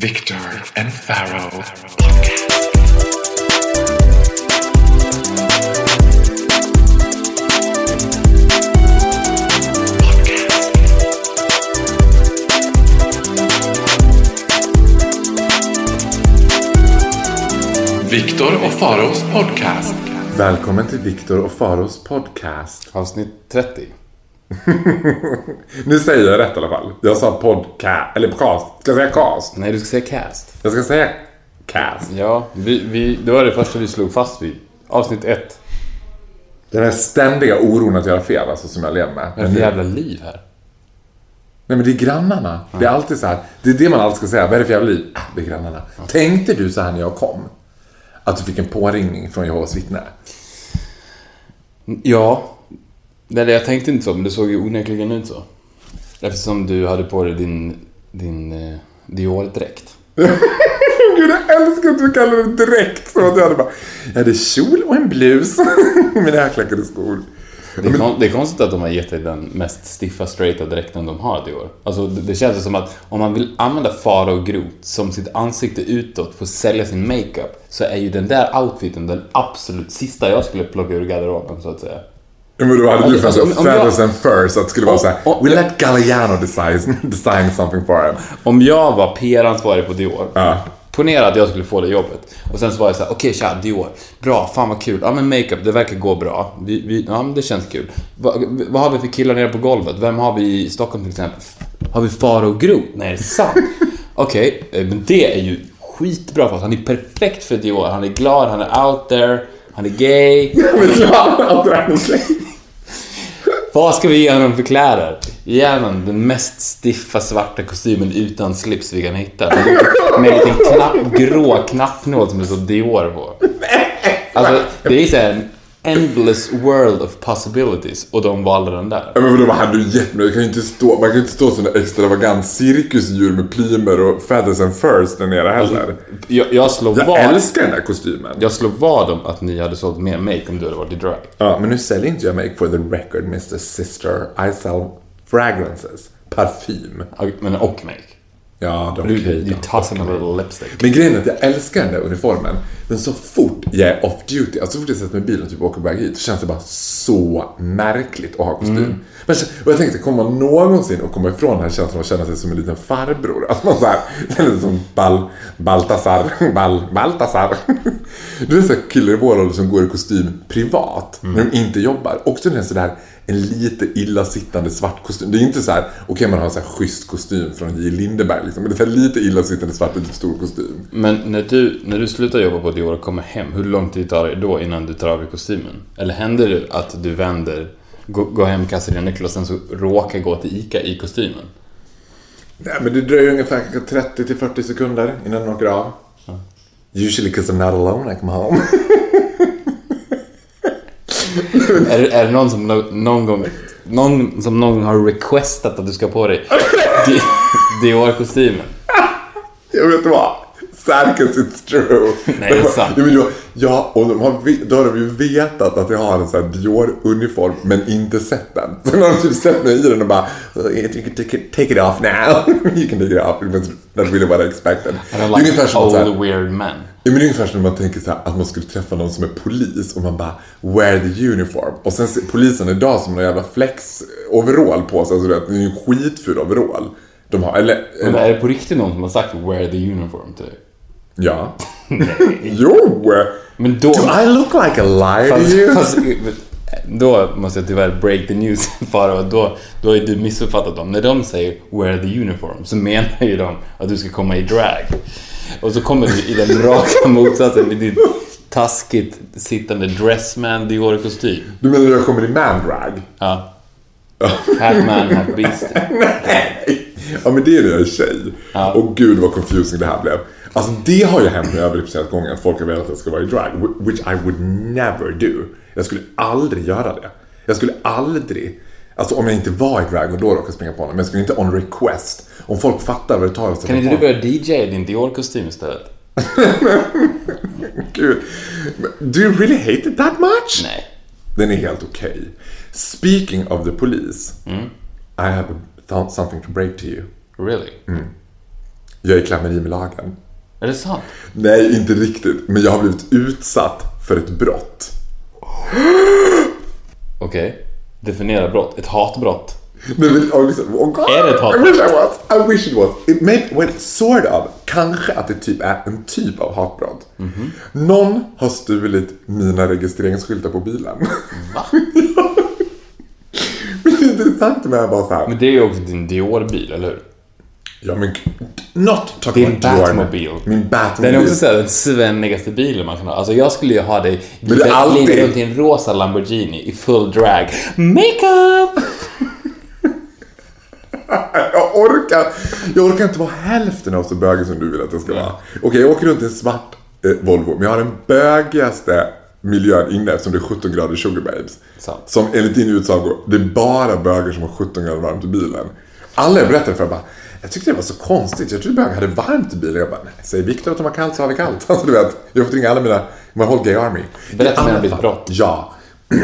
Victor and Pharaoh. Viktor och Faraos podcast. Välkommen till Viktor och Faros podcast. Avsnitt 30. Nu säger jag rätt i alla fall. Jag sa podcast, eller cast. Ska jag säga cast? Nej, du ska säga cast. Jag ska säga cast. Ja, vi, vi, det var det första vi slog fast vid. Avsnitt 1. Den här ständiga oron att göra fel alltså, som jag lever med. Är det för jävla liv här? Nej men det är grannarna. Det är alltid så här. Det är det man alltid ska säga. Vad är det för jävla liv? Ah, det är grannarna. Tänkte du så här när jag kom? Att du fick en påringning från Jehovas vittne? Ja. Eller jag tänkte inte så, men det såg ju onekligen ut så. Eftersom du hade på dig din, din eh, Dior-dräkt. Gud, jag älskar att du kallar det direkt. Som att jag hade bara, jag hade kjol och en blus. Mina härklackade skor. Det är, det är konstigt att de har gett dig den mest stiffa, straighta dräkten de har Dior. Alltså, det, det känns som att om man vill använda Farao Groth som sitt ansikte utåt för att sälja sin makeup så är ju den där outfiten den absolut sista jag skulle plocka ur garderoben, så att säga. Ja, men då hade du om jag- feathers and furs. Att det skulle vara Om- så här. om- We let Galliano design, design something for him. Om jag var PR-ansvarig på Dior, Ja. ponera att jag skulle få det jobbet. Och sen så var jag så här: okej tja, Dior, bra, fan vad kul. Ja men makeup, det verkar gå bra. Vi, vi, ja men det känns kul. Va, vad har vi för killar nere på golvet? Vem har vi i Stockholm till exempel? Har vi Faro Groth? Nej, är det sant? Okej, eh, men det är ju skitbra för oss. Han är perfekt för Dior. Han är glad, han är out there, han är gay. Men ja, allt det här är Vad ska vi ge honom för kläder? Ge honom den mest stiffa svarta kostymen utan slips vi kan hitta. Med en liten knapp, grå knappnål som det står Dior på. Alltså, det är så här endless world of possibilities och de valde den där. Ja, men vadå, vad hade du gett mig? Jag kan ju inte stå, man kan ju inte stå som en extravagant cirkusdjur med plymer och feathers and furs där nere heller. Jag, jag slår Jag vad älskar den där kostymen. jag slår vad om att ni hade sålt mer make om du hade varit i drag. Ja, men nu säljer inte jag make for the record, Mr Sister. I sell fragrances. Parfym. Men och make. Ja, det är Du, du då. tassar med little lipstick. Men grejen är att jag älskar den där uniformen. Men så fort jag är off duty, alltså så fort jag sätter mig i bilen och typ åker väg hit, så känns det bara så märkligt att ha kostym. Mm. Men, och jag tänkte, kommer man någonsin att komma ifrån den här känslan av att känna sig som en liten farbror? Att man såhär, lite som Bal, Baltasar, Bal, Baltasar. Du är så här killar i vår ålder som går i kostym privat, Mm. när de inte jobbar. Också när det är sådär en lite illasittande svart kostym. Det är inte så här, okej man har en så här schysst kostym från J. Lindeberg liksom, men det är lite illasittande svart, lite stor kostym. Men när du, när du slutar jobba på Dior och kommer hem, hur lång tid tar det då innan du tar av dig kostymen? Eller händer det att du vänder, går, går hem, kastar dina nycklar och sen så råkar gå till ICA i kostymen? Nej, men det dröjer ungefär 30 till 40 sekunder innan den åker av. Usually because I'm not alone I come home. är, är det någon som no, någon gång, någon som någon gång har requestat att du ska ha på dig Dior-kostymen? jag vet vad. Sad 'cause it's true. Nej, det är sant. Ja, men jag, ja, och de har, då har de ju vetat att jag har en sån här Dior-uniform men inte sett den. Så de typ sett mig i den och bara you can take it, off now. you can take it off. It was not really what I expected. Don't like ungefär som så här, old weird men. Ja, men det är ungefär som när man tänker så här, att man skulle träffa någon som är polis och man bara wear the uniform. Och sen ser polisen idag som någon jävla flex overall på sig. Alltså, det är ju en skitful overall. De har, eller, Men är det på riktigt någon som har sagt wear the uniform till dig? Ja. jo! Men då... Do I look like a liar to Fast, you? fast, då måste jag tyvärr break the news och då, då har du missuppfattat dem. När de säger wear the uniform så menar ju de att du ska komma i drag. Och så kommer du i den raka motsatsen i din taskigt sittande dressman Dior-kostym. Du menar att jag kommer i man-drag? Ja. Hatman, hat beast. Nej! Ja men det är när jag är tjej. Ja. Och gud vad confusing det här blev. Alltså det har ju hänt när jag har representerat gånger att folk har velat att jag ska vara i drag. wh- Which I would never do. Jag skulle aldrig göra det. Jag skulle aldrig. Alltså om jag inte var i drag och då råkade springa på honom. Men jag skulle inte on request. Om folk fattar vad det tar att Kan inte du börja DJ i din Dior-kostym istället? Gud. Do you really hate it that much? Nej. Den är helt okej. Speaking of the police. I have something to break to you. Really? Jag är klammeri med lagen. Är det sant? Nej, inte riktigt. Men jag har blivit utsatt för ett brott. Okej. Definiera brott. Ett hatbrott. Men, men, oh, liksom, oh God, Är det ett hat? I wish I was. I wish it was. It may, well, sort of. Kanske att det typ är en typ av hatbrott. Mhm. Någon har stulit mina registreringsskyltar på bilen. Va? Men det intressanta med det är bara så här. Men det är ju också din Dior-bil, eller hur? Ja men, not talking Din about Batmobil. Min Batmobil. Den är också såhär den svennigaste bilen man kan ha. Alltså jag skulle ju ha dig glida alltid- runt i en rosa Lamborghini i full drag. Makeup! Jag orkar, jag orkar inte vara hälften av så bögig som du vill att jag ska vara. Okej, jag åker runt i en svart eh, Volvo, men jag har den bögigaste miljön inne eftersom det är 17 grader sugar babes. Sant. Som enligt din utsago, det är bara bögar som har 17 grader varmt i bilen. Alla jag berättade för bara, jag tyckte det var så konstigt. Jag trodde bögar hade varmt i bilen. Jag bara, nej, säger Viktor att de har kallt så har vi kallt. Alltså du vet, jag får ringa alla mina, my whole gay army. Berätta mer om ditt brott. Ja.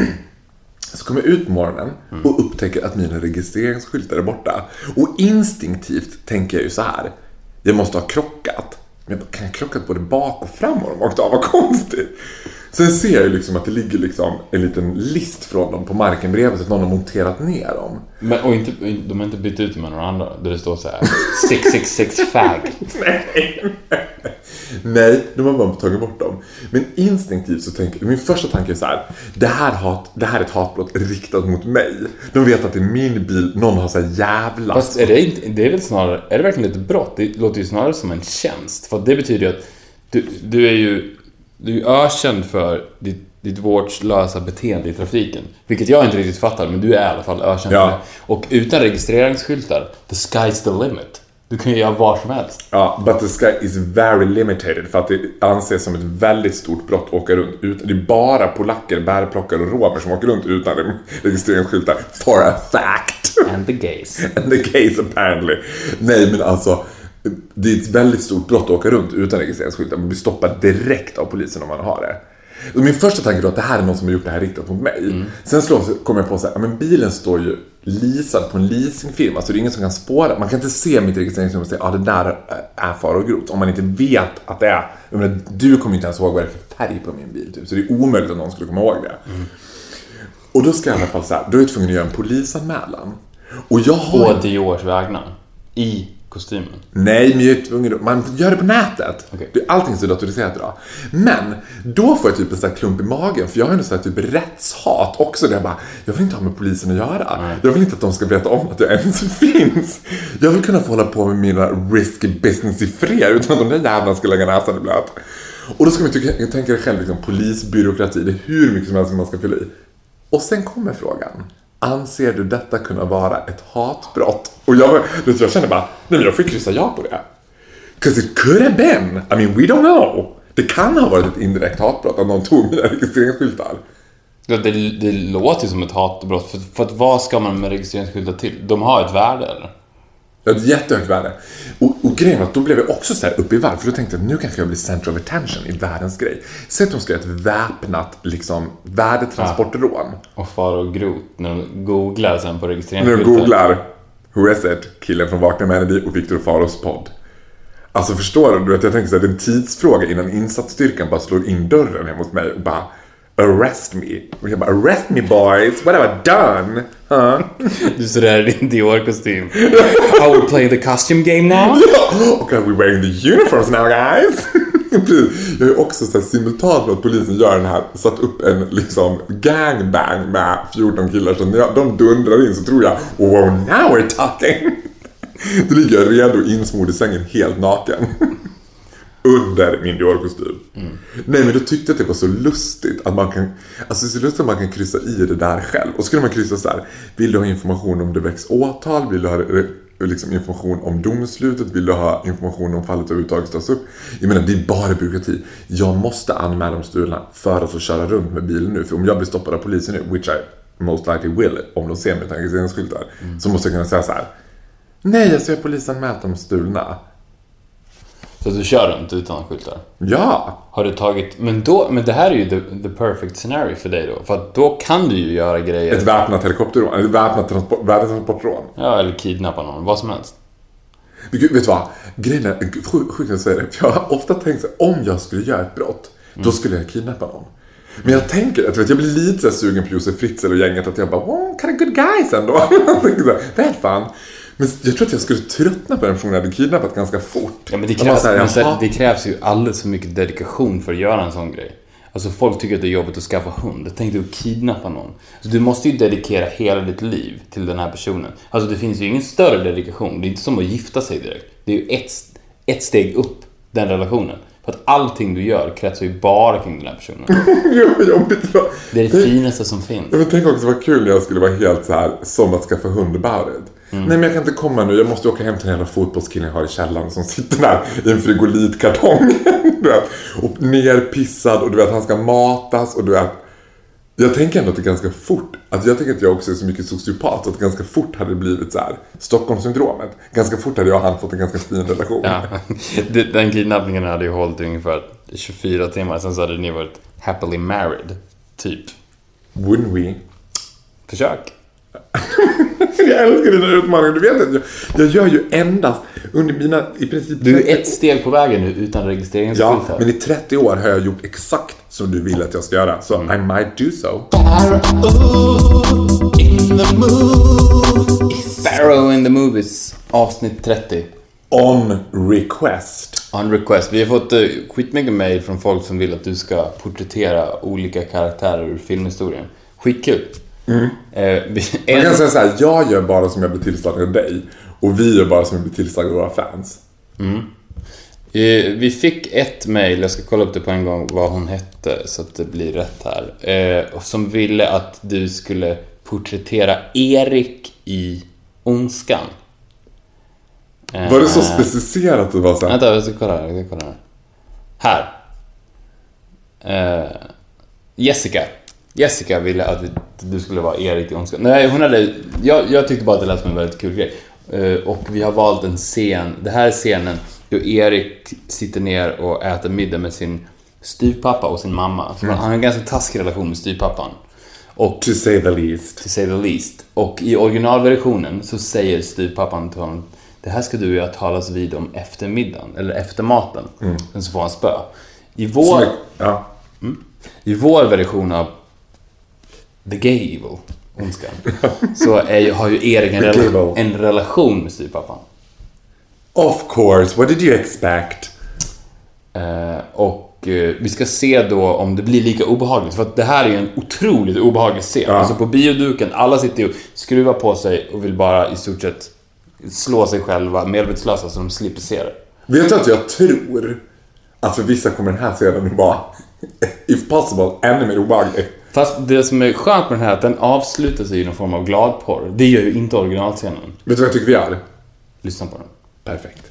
Så kommer jag ut på morgonen och upptäcker att mina registreringsskyltar är borta. Och instinktivt tänker jag ju så här. Jag måste ha krockat. Men jag bara, kan jag krockat både bak och fram och de åkte av? Vad konstigt. Sen ser jag ju liksom att det ligger liksom en liten list från dem på marken bredvid så att någon har monterat ner dem. Men, och inte, de har inte bytt ut med några andra där det står så här 666 fag. Nej, de har bara tagit bort dem. Men instinktivt så tänker min första tanke är så här. Det här, hat, det här är ett hatbrott riktat mot mig. De vet att det är min bil, någon har så här jävla... Fast är det inte, det är väl snarare, är det verkligen ett brott? Det låter ju snarare som en tjänst. För det betyder ju att du, du är ju, du är ökänd för ditt, ditt vårdslösa beteende i trafiken. Vilket jag inte riktigt fattar, men du är i alla fall ökänd Ja. för det. Och utan registreringsskyltar, the sky's the limit. Du kan ju göra var som helst. Ja, but the sky is very limited för att det anses som ett väldigt stort brott att åka runt utan. Det är bara polacker, bärplockare och romer som åker runt utan registreringsskyltar. For a fact! And the gays. And the case apparently. Nej men alltså, det är ett väldigt stort brott att åka runt utan registreringsskyltar. Man blir stoppad direkt av polisen om man har det. Och min första tanke då att det här är någon som har gjort det här riktat mot mig. Sen slår, kommer jag på så här, men bilen står ju leasad på en leasingfirma så det är ingen som kan spåra. Man kan inte se mitt registreringsnummer och säga ja det där är fara och grot. Om man inte vet att det är, jag menar, du kommer inte ens ihåg vad det är för färg på min bil typ. Så det är omöjligt att någon skulle komma ihåg det. Och då ska jag i alla fall så här, då är jag tvungen att göra en polisanmälan. Och jag har På Diors vägnar. I kostymen. Nej, men jag är tvungen. Man gör det på nätet. Det- Allting är så datoriserat idag. Men, då får jag typ en sån här klump i magen. För jag har ju sån här typ rättshat också. Där jag bara, jag vill inte ha med polisen att göra. Jag vill inte att de ska veta om att jag ens finns. Jag vill kunna få hålla på med mina risky business i fred utan att de där jävlarna ska lägga näsan i blöt. Och då ska man tänker dig själv liksom, polisbyråkrati. Det är hur mycket som helst man ska fylla i. Och sen kommer frågan. Anser du detta kunna vara ett hatbrott? Och jag, vet jag känner bara, nej men jag får kryssa ja på det. 'Cause it could have been. I mean, we don't know. Det kan ha varit ett indirekt hatbrott att någon tog mina registreringsskyltar. Ja, det, det låter ju som ett hatbrott. För, för att vad ska man med registreringsskyltar till? De har ett värde, eller? Har ett jättehögt värde. Och, och grejen var att då blev jag också så här uppe i varv. För då tänkte jag att nu kanske jag blir center of attention i världens grej. Säg att de ska göra ett väpnat liksom, värdetransportrån. Och far och grot när de googlar sen på När registreringsskyltar. de googlar Who is it? Killen från Vakna med Energy och Viktor Faros podd. Alltså förstår du? du vet, jag tänker så här, det är en tidsfråga innan insatsstyrkan bara slår in dörren hemma hos mig och bara Arrest me. Och jag bara arrest me boys, what have I done? Huh? Du står där i din Dior-kostym. Are we playing the costume game now? Och are we wearing the uniforms now guys? Jag är också så här, simultant med att polisen gör den här, satt upp en liksom gangbang med 14 killar. Så när jag, de dundrar in så tror jag, oh now we're talking. Då ligger jag redo insmord i sängen helt naken. Under min Dior-kostym. Nej men då tyckte jag att det var så lustigt att man kan, alltså så lustigt att man kan kryssa i det där själv. Och så skulle man kryssa så här, vill du ha information om det väcks åtal? Vill du ha eh, liksom information om domslutet? Vill du ha information om fallet överhuvudtaget tas upp? Jag menar det är bara byråkrati. Jag måste anmäla de stulna för att få köra runt med bilen nu. För om jag blir stoppad av polisen nu, which I most likely will, om de ser mig utan registreringsskyltar. Så måste jag kunna säga så här. Nej, alltså jag har polisanmält de stulna. Så du kör runt utan skyltar? Ja! Har du tagit... Men, då, men det här är ju the, the perfect scenario för dig då. För att då kan du ju göra grejer. Ett väpnat helikopterrån, ett väpnat transport, värdetransportrån. Ja, eller kidnappa någon. Vad som helst. Gud, vet du vad? Grejen är, sjukt att säga det, för jag har ofta tänkt så här, om jag skulle göra ett brott, då skulle jag kidnappa någon. Men jag tänker, att, vet, jag blir lite så sugen på Josef Fritzl och gänget att jag bara, oh, kind of good guys ändå. Det är fan. Men jag tror att jag skulle tröttna på den personen jag hade kidnappat ganska fort. Ja, men det krävs, här, men jaha. det krävs ju alldeles för mycket dedikation för att göra en sån grej. Alltså folk tycker att det är jobbigt att skaffa hund. Tänk dig att kidnappa någon. Så du måste ju dedikera hela ditt liv till den här personen. Alltså det finns ju ingen större dedikation. Det är inte som att gifta sig direkt. Det är ju ett, ett steg upp, den relationen. För att allting du gör kretsar ju bara kring den här personen. Det är det finaste som finns. Ja, men tänk också vad kul jag skulle vara helt så här som att skaffa hund about it. Mm. Nej men jag kan inte komma nu, jag måste åka hem till den jävla fotbollskillen jag har i källaren som sitter där i en frigolitkartong. du vet, och nerpissad och du vet han ska matas och du vet. Jag tänker ändå att det är ganska fort, att jag tänker att jag också är så mycket sociopat att ganska fort hade det blivit så här Stockholmssyndromet. Ganska fort hade jag och han fått en ganska fin relation. Ja. Den kidnappningen hade ju hållit ungefär 24 timmar. Sen så hade ni varit happily married. Typ. Wouldn't we? Försök. Jag älskar dina utmaningar. Du vet att jag, jag gör ju endast under mina, i princip... Du är 30 ett steg på vägen nu utan registreringsskylt Ja, men i 30 år har jag gjort exakt som du vill att jag ska göra. Så I might do so. Sparrow in the Movies, avsnitt 30. On request. On request. Vi har fått uh, skitmycket mail från folk som vill att du ska porträttera olika karaktärer ur filmhistorien. Skitkul. Eh, vi, Man en, kan säga så här, jag gör bara som jag blir tillsagd av dig. Och vi gör bara som vi blir tillsagda av våra fans. eh, vi fick ett mail, jag ska kolla upp det på en gång, vad hon hette så att det blir rätt här. Eh, som ville att du skulle porträttera Erik i Ondskan. Eh, Var det så specificerat att det var så här? Vänta, jag ska kolla här. Jag ska kolla här. här. Eh, Jessica. Jessica ville att du skulle vara Erik i Ondskan. Nej, hon hade... Jag, jag tyckte bara att det lät som en väldigt kul grej. Eh, och vi har valt en scen. Det här är scenen då Erik sitter ner och äter middag med sin styvpappa och sin mamma. Så Han har en ganska taskig relation med styvpappan. Och To say the least. to say the least. Och i originalversionen så säger styvpappan till honom Det här ska du och jag talas vid om efter middagen, eller efter maten. Sen så får han spö. I Som vår, är- Ja. I vår version av The Gay Evil, Ondskan, så är, har ju Erik en, rela- en relation med styvpappan. Of course, what did you expect? Eh, och eh, vi ska se då om det blir lika obehagligt. För att det här är ju en otroligt obehaglig scen. Alltså på bioduken, alla sitter ju och skruvar på sig och vill bara i stort sett slå sig själva medvetslösa så de slipper se det. Vet du att jag tror att för vissa kommer den här scenen att vara, if possible, ännu mer obehaglig. Fast det som är skönt med den här är att den avslutar sig i någon form av gladporr. Det gör ju inte originalscenen. Vet du vad jag tycker vi gör? Lyssna på den. Perfekt.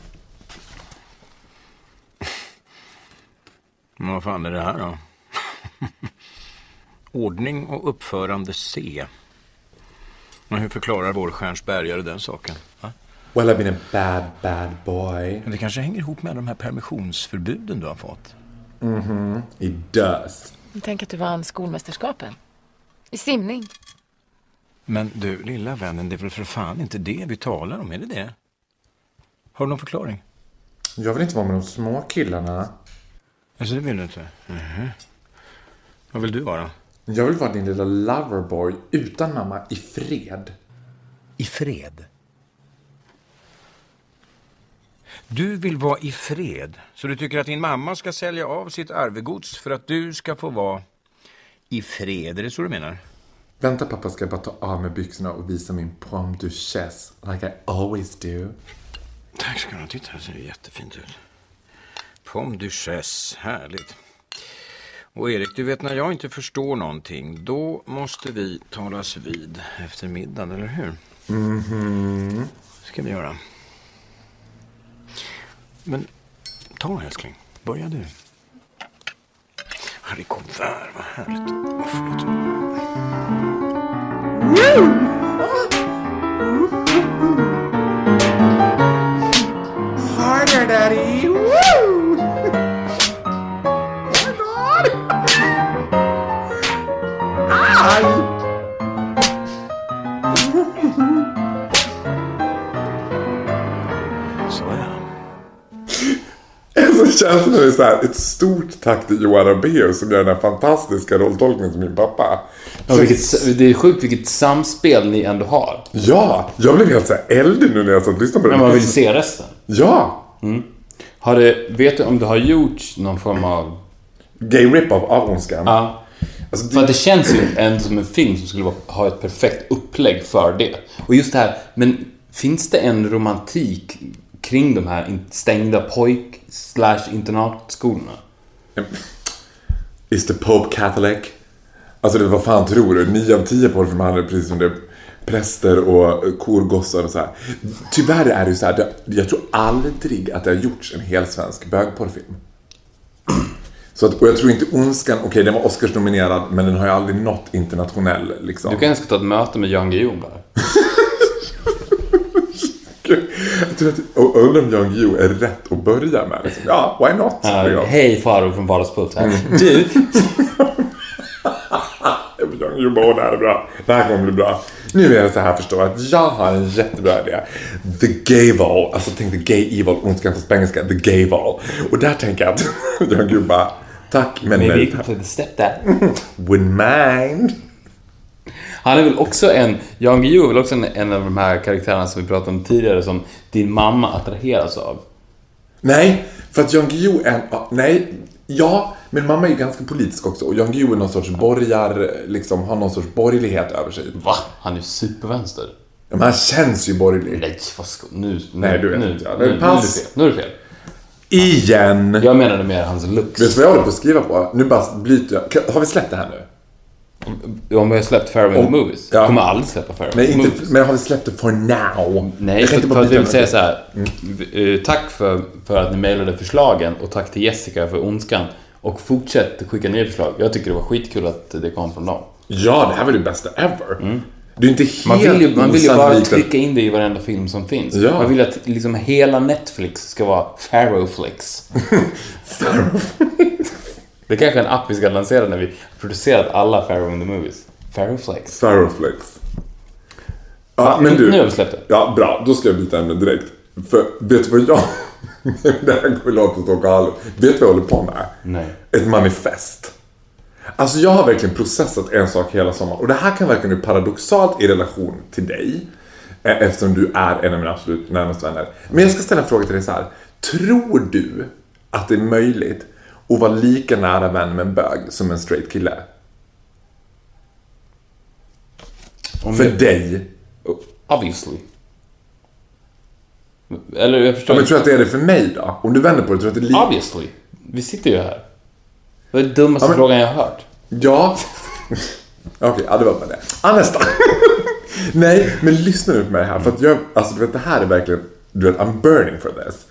Men vad fan är det här då? Ordning och uppförande C. Men hur förklarar vår Stjärnsbergare den saken? Va? Well, I've been a bad, bad boy. Men det kanske hänger ihop med de här permissionsförbuden du har fått. It does. Tänk att du vann skolmästerskapen. I simning. Men du, lilla vännen, det är väl för fan inte det vi talar om, är det det? Har du någon förklaring? Jag vill inte vara med de små killarna. Alltså, det vill du inte? Mhm. Vad vill du vara? Jag vill vara din lilla loverboy utan mamma i fred. I fred. Du vill vara i fred, så du tycker att din mamma ska sälja av sitt arvegods för att du ska få vara i fred. Är det så du menar? Vänta pappa, ska jag bara ta av mig byxorna och visa min prom duchesse like I always do. Tack ska du ha. Titta, det ser jättefint ut. Pomme duchesse, härligt. Och Erik, du vet när jag inte förstår någonting, då måste vi talas vid efter middagen, eller hur? Mhm. ska vi göra. Men ta älskling, börja du. Harry är kuvert, vad härligt. Oh, förlåt. Mm. Det känns som det är ett stort tack till Johan Rabaeus som gör den här fantastiska rolltolkningen som min pappa. Ja, vilket, det är sjukt vilket samspel ni ändå har. Ja, jag blev helt så här eldig nu när jag satt och lyssnade på det. Men man vill se resten. Ja! Har det, vet du om det har gjorts någon form av... Gay rip-off av Ondskan. Ja. Alltså, För att det känns ju ändå som en film som skulle ha ett perfekt upplägg för det. Och just det här, men finns det en romantik kring de här stängda pojk slash internatskolorna? Is the Pope Catholic? Alltså det, vad fan tror du? 9 av 10 porrfilmer handlar precis som det präster och korgossar och så här. Tyvärr är det ju så här, det, jag tror aldrig att det har gjorts en hel svensk bögporrfilm. Så att, och jag tror inte Ondskan, okej den var Oscars-nominerad men den har ju aldrig nått internationell liksom. Du kanske ska ta ett möte med Jan Guillou bara. Och undrar om Jan Guillou är rätt att börja med. Liksom. Ja, why not? Ja. Hej Faro från Vardagspuls här. Du, Jan Guillou bara, "Åh, det här är bra. Det här kommer bli bra. Nu är det så här förstå att jag har en jättebra idé. The Gay Val. Alltså tänk the Gay Evil, ondskan på engelska. The Gay Val. Och där tänker jag att Jan Guillou bara, tack men maybe you nej. can play the stepdad. Wouldn't mind. Han är väl också en, Jan Guillou är väl också en, en av de här karaktärerna som vi pratade om tidigare som din mamma attraheras av. Nej, för att Jan Guillou är en, nej, ja, men mamma är ju ganska politisk också och Jan Guillou är någon sorts borgar, liksom har någon sorts borgerlighet över sig. Va? Han är ju supervänster. Ja, men han känns ju borgerlig. Nej, vad ska, nu, Nej, du vet nu, inte, nu, nu, Pass. fel. Nu är det fel. Igen! Jag menade mer hans looks. Vet du vad jag håller på att skriva på? Nu bara bryter jag. Har vi släppt det här nu? Om vi har släppt in the Movies. ja. Kommer aldrig släppa in the inte, Movies. men har vi släppt det for now? Nej, Jag för, tänkte för att vi vill säga så här. eh, Tack för, för att ni mejlade förslagen och tack till Jessica för Ondskan. Och fortsätt skicka nya förslag. Jag tycker det var skitkul att det kom från dem. Ja, det här var det bästa ever. Det är inte helt Man vill ju, man vill ju bara osannolikt att- trycka in det i varenda film som finns. Ja. Man vill att liksom hela Netflix ska vara Farrowflix. det är kanske är en app vi ska lansera när vi producerat alla Farrow in the Movies. Farrowflex. Farrowflex. Ja, Ja, men du. nu har vi släppt det. Ja, bra. Då ska jag byta ämne direkt. För vet du vad jag... det här kommer låta galet. Vet du vad jag håller på med? Nej. Ett manifest. Alltså jag har verkligen processat en sak hela sommaren. Och det här kan verka nu paradoxalt i relation till dig. eh, Eftersom du är en av mina absolut närmaste vänner. Men jag ska ställa en fråga till dig så här. Tror du att det är möjligt att vara lika nära vän med en bög som en straight kille? Om För det- dig? Obviously. Eller jag förstår Ja, men tror du att det är det för mig då? Om du vänder på det, tror du att det är lika... Obviously. Vi sitter ju här. Det var den dummaste Ja, men- frågan jag har hört. Ja. Okej, ja det var bara det. Ah, nästa. Nej, men lyssna nu på mig här. För att jag, alltså du vet det här är verkligen, du vet, I'm burning for this.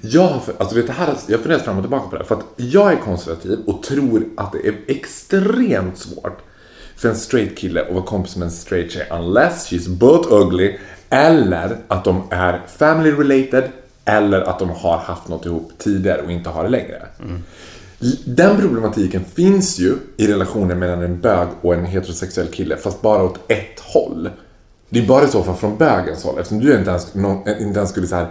Jag har, alltså vet det här, jag funderar funderat fram och tillbaka på det här. För att jag är konservativ och tror att det är extremt svårt för en straight kille att vara kompis med en straight tjej unless she's both ugly eller att de är family related eller att de har haft något ihop tidigare och inte har det längre. Den problematiken finns ju i relationen mellan en bög och en heterosexuell kille, fast bara åt ett håll. Det är bara i så fall från bögens håll, eftersom du inte ens, inte ens skulle så här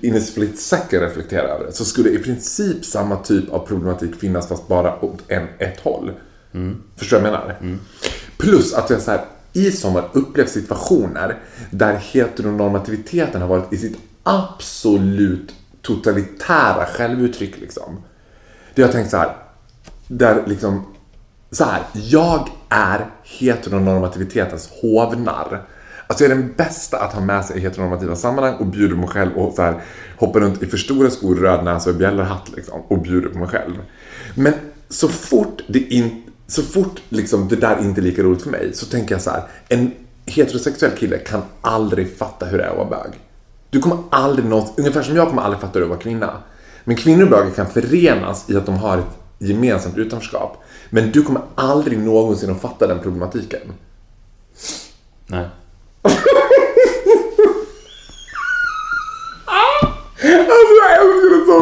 in a split second reflektera över det, så skulle i princip samma typ av problematik finnas fast bara åt en, ett håll. Förstår du vad jag menar? Plus att jag så här, i sommar upplevt situationer där heteronormativiteten har varit i sitt absolut totalitära självuttryck liksom. Det jag tänkt så här, där liksom, så här, jag är heteronormativitetens hovnarr. Alltså jag är den bästa att ha med sig i heteronormativa sammanhang och bjuder på mig själv och så här, hoppar runt i för stora skor, röd näsa och bjällerhatt liksom och bjuder på mig själv. Men så fort det in, så fort liksom det där inte är lika roligt för mig så tänker jag så här, en heterosexuell kille kan aldrig fatta hur det är att vara bög. Du kommer aldrig någonsin, ungefär som jag kommer aldrig fatta hur det är att vara kvinna. Men kvinnor och bögar kan förenas i att de har ett gemensamt utanförskap. Men du kommer aldrig någonsin att fatta den problematiken. Nej.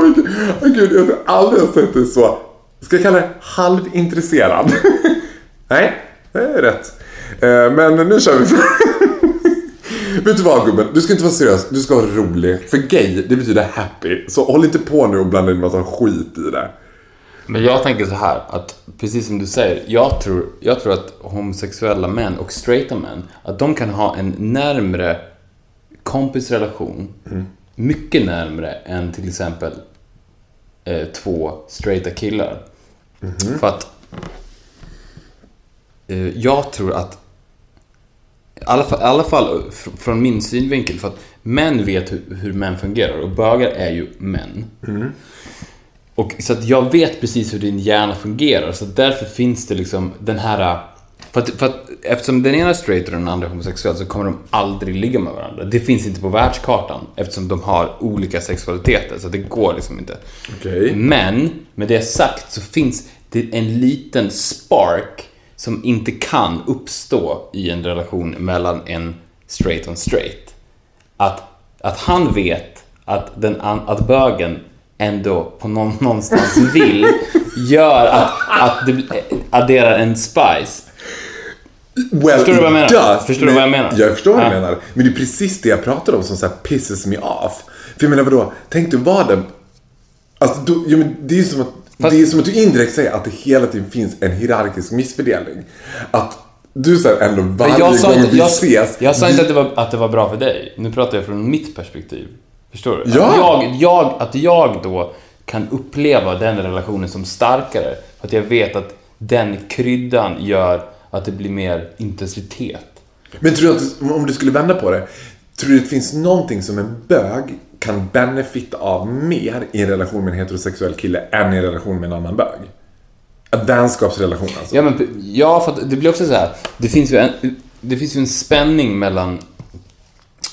Så mycket. Åh, Gud, jag har aldrig sett dig så, ska jag kalla det halvintresserad? Nej, det är rätt. Eh, Men nu kör vi. Vet du vad gubben? Du ska inte vara seriös, du ska vara rolig. För gay, det betyder happy. Så håll inte på nu och blanda in massa skit i det. Men jag tänker så här, att precis som du säger, jag tror, jag tror att homosexuella män och straighta män, att de kan ha en närmre kompisrelation, mycket närmre än till exempel eh, två straighta killar. För att eh, jag tror att i alla fall, alla fall fr- från min synvinkel, för att män vet hur, hur män fungerar och bögar är ju män. Och, så att jag vet precis hur din hjärna fungerar, så därför finns det liksom den här... För att, för att eftersom den ena är straight och den andra är homosexuell så kommer de aldrig ligga med varandra. Det finns inte på världskartan eftersom de har olika sexualiteter, så det går liksom inte. Okej. Men, med det sagt så finns det en liten spark som inte kan uppstå i en relation mellan en straight och en straight. Att, att han vet att, den, att bögen ändå på någon, någonstans vill gör att, att det adderar en spice. Well, Förstår du vad jag menar? does, Förstår du men- vad jag menar? Jag förstår vad du menar. Men det är precis det jag pratar om som så här pisses me off. För jag menar vadå? Tänk dig vad det... Alltså, då, ja, men det är ju som att... Fast- Det är som att du indirekt säger att det hela tiden finns en hierarkisk missfördelning. Att du säger ändå varje jag sa gång inte, vi jag, ses... jag sa vi- inte att det, var, att det var bra för dig. Nu pratar jag från mitt perspektiv. Förstår du? Ja. Att, jag, jag, att jag då kan uppleva den relationen som starkare. För att jag vet att den kryddan gör att det blir mer intensitet. Men tror du att, om du skulle vända på det, tror du att det finns någonting som en bög kan benefita av mer i en relation med en heterosexuell kille än i en relation med en annan bög? Vänskapsrelation alltså. Ja, men, ja, för det blir också så här. Det finns ju en, det finns ju en spänning mellan,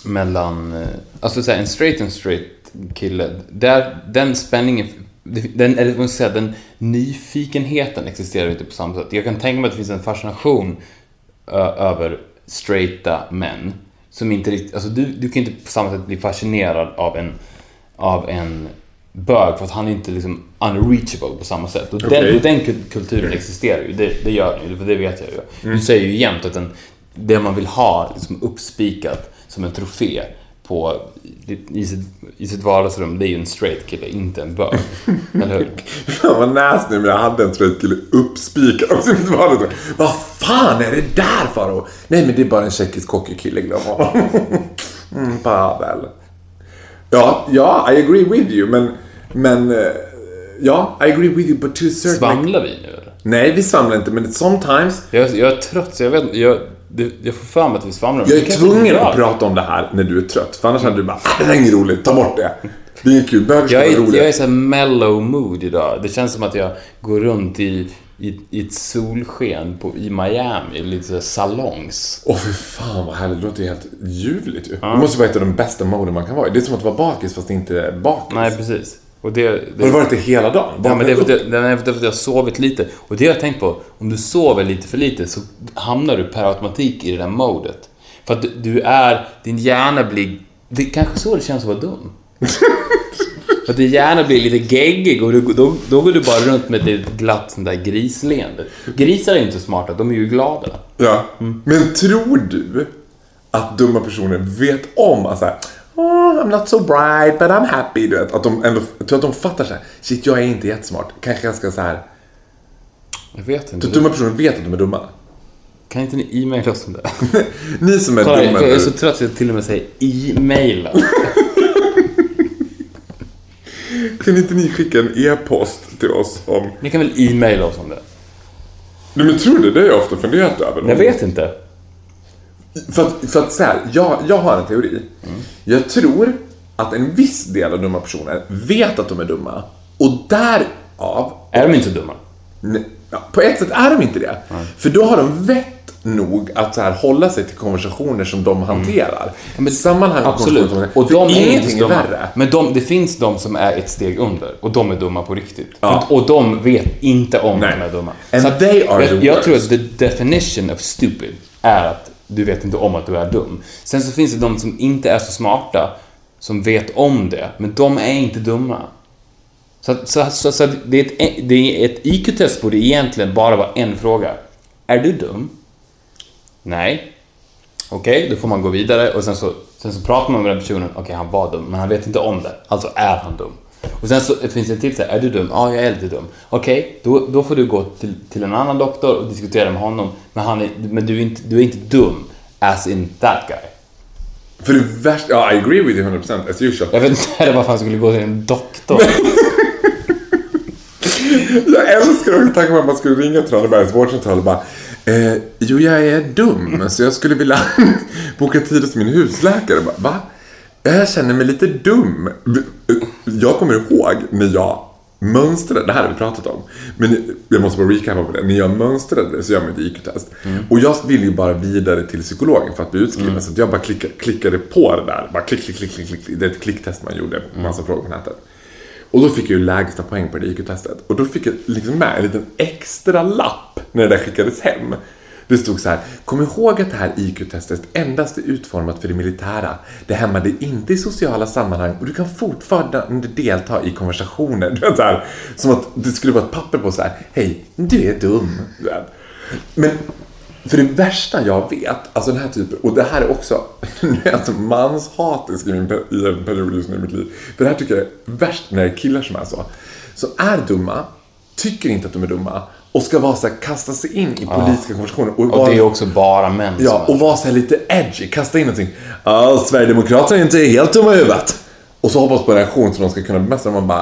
mellan, eh, alltså så här, en straight en straight kille. Där, den spänningen, den, eller vad ska säga, den nyfikenheten existerar inte på samma sätt. Jag kan tänka mig att det finns en fascination ö, över straighta män. Som inte riktigt, alltså du, du kan inte på samma sätt bli fascinerad av en, av en bög för att han är inte liksom unreachable på samma sätt. Och Okej. den, och den kul- kulturen existerar ju, det, det gör den ju, för det vet jag ju. Du säger ju jämt att den, det man vill ha liksom uppspikat som en trofé på, i, sitt, i sitt vardagsrum, det är ju en straight kille, inte en bög. Eller hur? Fan vad nasty men jag hade en straight kille uppspikad av sin vardag. Vad fan är det där Faro? Nej men det är bara en tjeckisk hockeykille, glöm honom. mm, Pavel. Ja, ja, I agree with you men, men, eh, ja, I agree with you but to a certain Svamlar vi nu eller? Nej, vi svamlar inte men sometimes Jag, jag är trött så jag vet jag, det, jag får för mig att vi svamlar. Jag är tvungen att prata om det här när du är trött. För annars hade du bara, "Ah, det är inget roligt, ta bort det. Det är kul, bögar ska Jag vara är, roliga. jag är så mellow mood idag. Det känns som att jag går runt i, i, i ett solsken på, i Miami, lite så salongs. Åh fy fan vad härligt, det låter ju helt ljuvligt ju. Det måste vara ett av de bästa moden man kan vara i. Det är som att vara bakis fast inte bakis. Nej, precis. Och det, det, Har du varit det hela dagen? Ja, men det är, för att jag, det är för att jag har sovit lite. Och det har jag tänkt på, om du sover lite för lite så hamnar du per automatik i det där modet. För att du, du är, din hjärna blir, det är kanske så det känns att vara dum. för att din hjärna blir lite geggig och du, då, då går du bara runt med ett glatt sånt där grisleende. Grisar är inte smarta, de är ju glada. Ja. Men tror du att dumma personer vet om att såhär Oh, I'm not so bright but I'm happy. Du vet, att de ändå, jag tror att de fattar så här. Shit, jag är inte jättesmart. Kanske ganska så här. Jag vet inte. Så dumma personer vet att de är dumma. Kan inte ni e-maila oss om det? Ni som är Kolla, dumma jag är så trött så jag till och med säger e-maila. Kan inte ni skicka en e-post till oss om... Ni kan väl e-maila oss om det? Nej men tror du det? har jag ofta funderat över. Jag vet inte. För att, för att så här, jag, jag har en teori. Jag tror att en viss del av dumma personer vet att de är dumma. Och därav... Är de inte dumma? Nej, Ja, på ett sätt är de inte det. För då har de vett nog att så här hålla sig till konversationer som de hanterar. Men sammanhang och Absolut. konversationer- Och de är ingenting är värre. Men de, det finns de som är ett steg under och de är dumma på riktigt. Ja. Och de vet inte om Nej. de är dumma. And Så att they are jag, the jag tror worst. att the definition of stupid är att du vet inte om att du är dum. Sen så finns det de som inte är så smarta som vet om det, men de är inte dumma. Så, att- så, så, så det är ett, det är ett IQ-test borde egentligen bara vara en fråga. Är du dum? Nej. Okej, då får man gå vidare och sen så, sen så pratar man med den personen. Okej, han var dum, men han vet inte om det. Alltså är han dum. Och sen så finns det en till så här, är du dum? Ja, jag är lite dum. Okej, då, då får du gå till, till en annan doktor och diskutera med honom. Men, han är, men du, är inte, du är inte dum, as in that guy. För det värsta, ja, I agree with you 100% as usual. Jag vet inte heller varför han skulle gå till en doktor. Jag älskar också tanken på att man skulle ringa Tranebergs vårdcentral och bara eh, Jo, jag är dum, så jag skulle vilja boka tid hos min husläkare. Bara, Va? Jag känner mig lite dum. Jag kommer ihåg när jag mönstrade, det här har vi pratat om, men jag måste bara recapa på det. När jag mönstrade så gör man ett IQ-test. Och jag ville ju bara vidare till psykologen för att bli utskriven. Så att jag bara klickade, klickade på det där. Bara klick, klick, klick, klick, klick. Det är ett klicktest man gjorde, massa frågor på nätet. Och då fick jag ju lägsta poäng på det IQ-testet. Och då fick jag liksom med en liten extra lapp när det där skickades hem. Det stod så här, kom ihåg att det här IQ-testet endast är utformat för det militära. Det hämmar dig inte i sociala sammanhang och du kan fortfarande delta i konversationer. Du vet, så här, som att det skulle vara ett papper på så här, hej, du är dum. Men för det värsta jag vet, alltså den här typen, och det här är också, nu är jag alltså manshatisk i, min, i en period just nu i mitt liv. För det här tycker jag är värst när det är killar som är så. Som är dumma, tycker inte att de är dumma och ska vara så här, kasta sig in i politiska konversationer. Och, Och det är också bara män Ja, och vara så här lite edgy, kasta in någonting. Ja, Sverigedemokraterna är inte helt dumma i huvudet. Och så hoppas på en reaktion som de ska kunna bemästra. Man bara,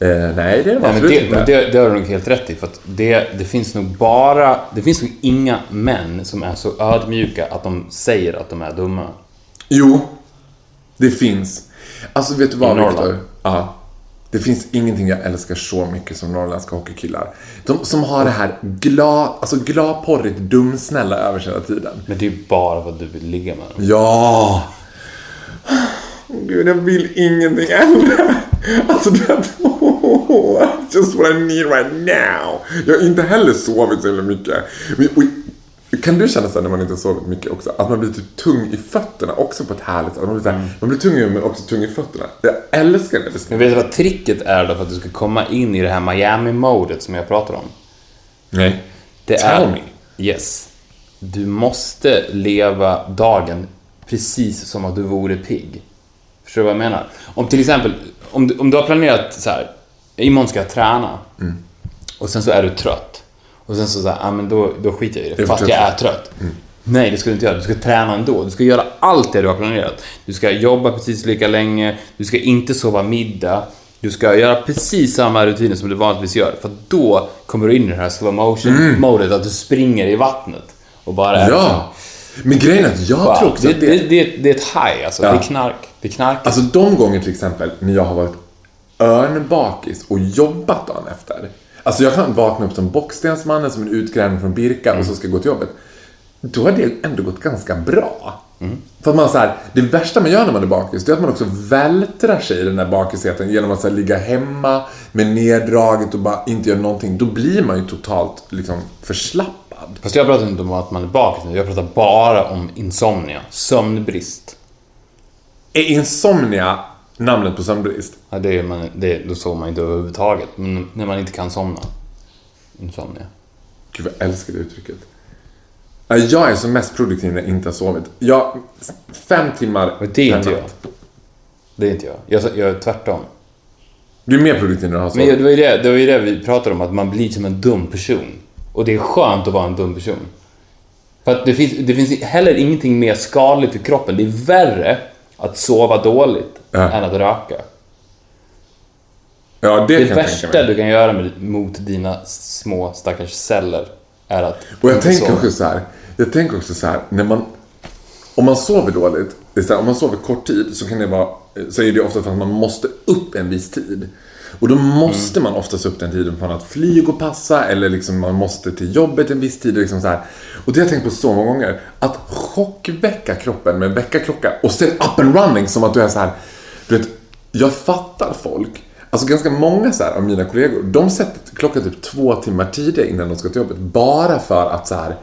eh, nej det är de Nej, absolut det, inte. men det, det har du nog helt rätt i. För det, det finns nog bara... Det finns nog inga män som är så ödmjuka att de säger att de är dumma. Jo, det finns. Alltså vet du vad? Viktor? Ja. Det finns ingenting jag älskar så mycket som norrländska hockeykillar. De som har det här glad, alltså gladporrigt dumsnälla över sig hela tiden. Men det är ju bara att du vill ligga med dem. Ja! Gud, jag vill ingenting hellre. Alltså, det just what I need right now. Jag har inte heller sovit så himla mycket. Men- och- Kan du känna så när man inte har sovit mycket också? Att man blir typ tung i fötterna också på ett härligt sätt. Man blir, så här, man blir tung i men också tung i fötterna. Jag älskar det. Men vet du vad tricket är då för att du ska komma in i det här Miami-modet som jag pratar om? Nej. Det Tell är, me. Yes. Du måste leva dagen precis som att du vore pigg. Förstår du vad jag menar? Om till exempel, om du, om du har planerat så här, imorgon ska jag träna. Mm. Och sen så är du trött. Och sen så säger ah, men då, då skiter jag i det, är fast jag är trött. trött. Nej, det ska du inte göra. Du ska träna ändå. Du ska göra allt det du har planerat. Du ska jobba precis lika länge, du ska inte sova middag. Du ska göra precis samma rutiner som du vanligtvis gör. För då kommer du in i det här slow motion modet att du springer i vattnet. Och bara är Mm. Ja. Men grejen är att jag Wow, tror också det, att det, det... det, det är ett high alltså. Ja. Det är knark. Det är knark. Alltså de gånger till exempel när jag har varit örnbakis och jobbat dagen efter. Alltså jag kan vakna upp som bockstensmannen, som en utgrävning från Birka och så ska jag gå till jobbet. Då har det ändå gått ganska bra. För att man så här, det värsta man gör när man är bakis, det är att man också vältrar sig i den där bakisheten genom att så här, ligga hemma med neddraget och bara inte göra någonting. Då blir man ju totalt liksom förslappad. Fast jag pratar inte om att man är bakis nu. Jag pratar bara om insomnia. Sömnbrist. Är insomnia namnet på sömnbrist? Ja, det är man, det, då sover man inte överhuvudtaget. Men när man inte kan somna. Insomnia. Gud, jag älskar det uttrycket. Ja, Jag är som mest produktiv när jag inte har sovit. Jag, fem timmar Och det är per inte jag. Det är inte jag. Jag, jag är tvärtom. Du är mer produktiv när du har Men sovit. det var, ju det, det var ju det vi pratade om, att man blir som en dum person. Och det är skönt att vara en dum person. För att det finns, det finns heller ingenting mer skadligt för kroppen. Det är värre att sova dåligt Ja. än att röka. Ja, det, Det kan värsta du kan göra med, mot dina små stackars celler är att Och jag tänker sova. också så här. Jag tänker också så här, när man... Om man sover dåligt, här, om man sover kort tid så kan det vara... Så är det ofta för att man måste upp en viss tid. Och då måste man oftast upp den tiden för att flyga och passa eller liksom man måste till jobbet en viss tid. Liksom så här. Och det har jag tänkt på så många gånger. Att chockväcka kroppen med en väckarklocka och sen up and running som att du är så här. Du vet, jag fattar folk. Alltså ganska många så här, av mina kollegor, de sätter klockan typ två timmar tidigare innan de ska till jobbet. Bara för att så här,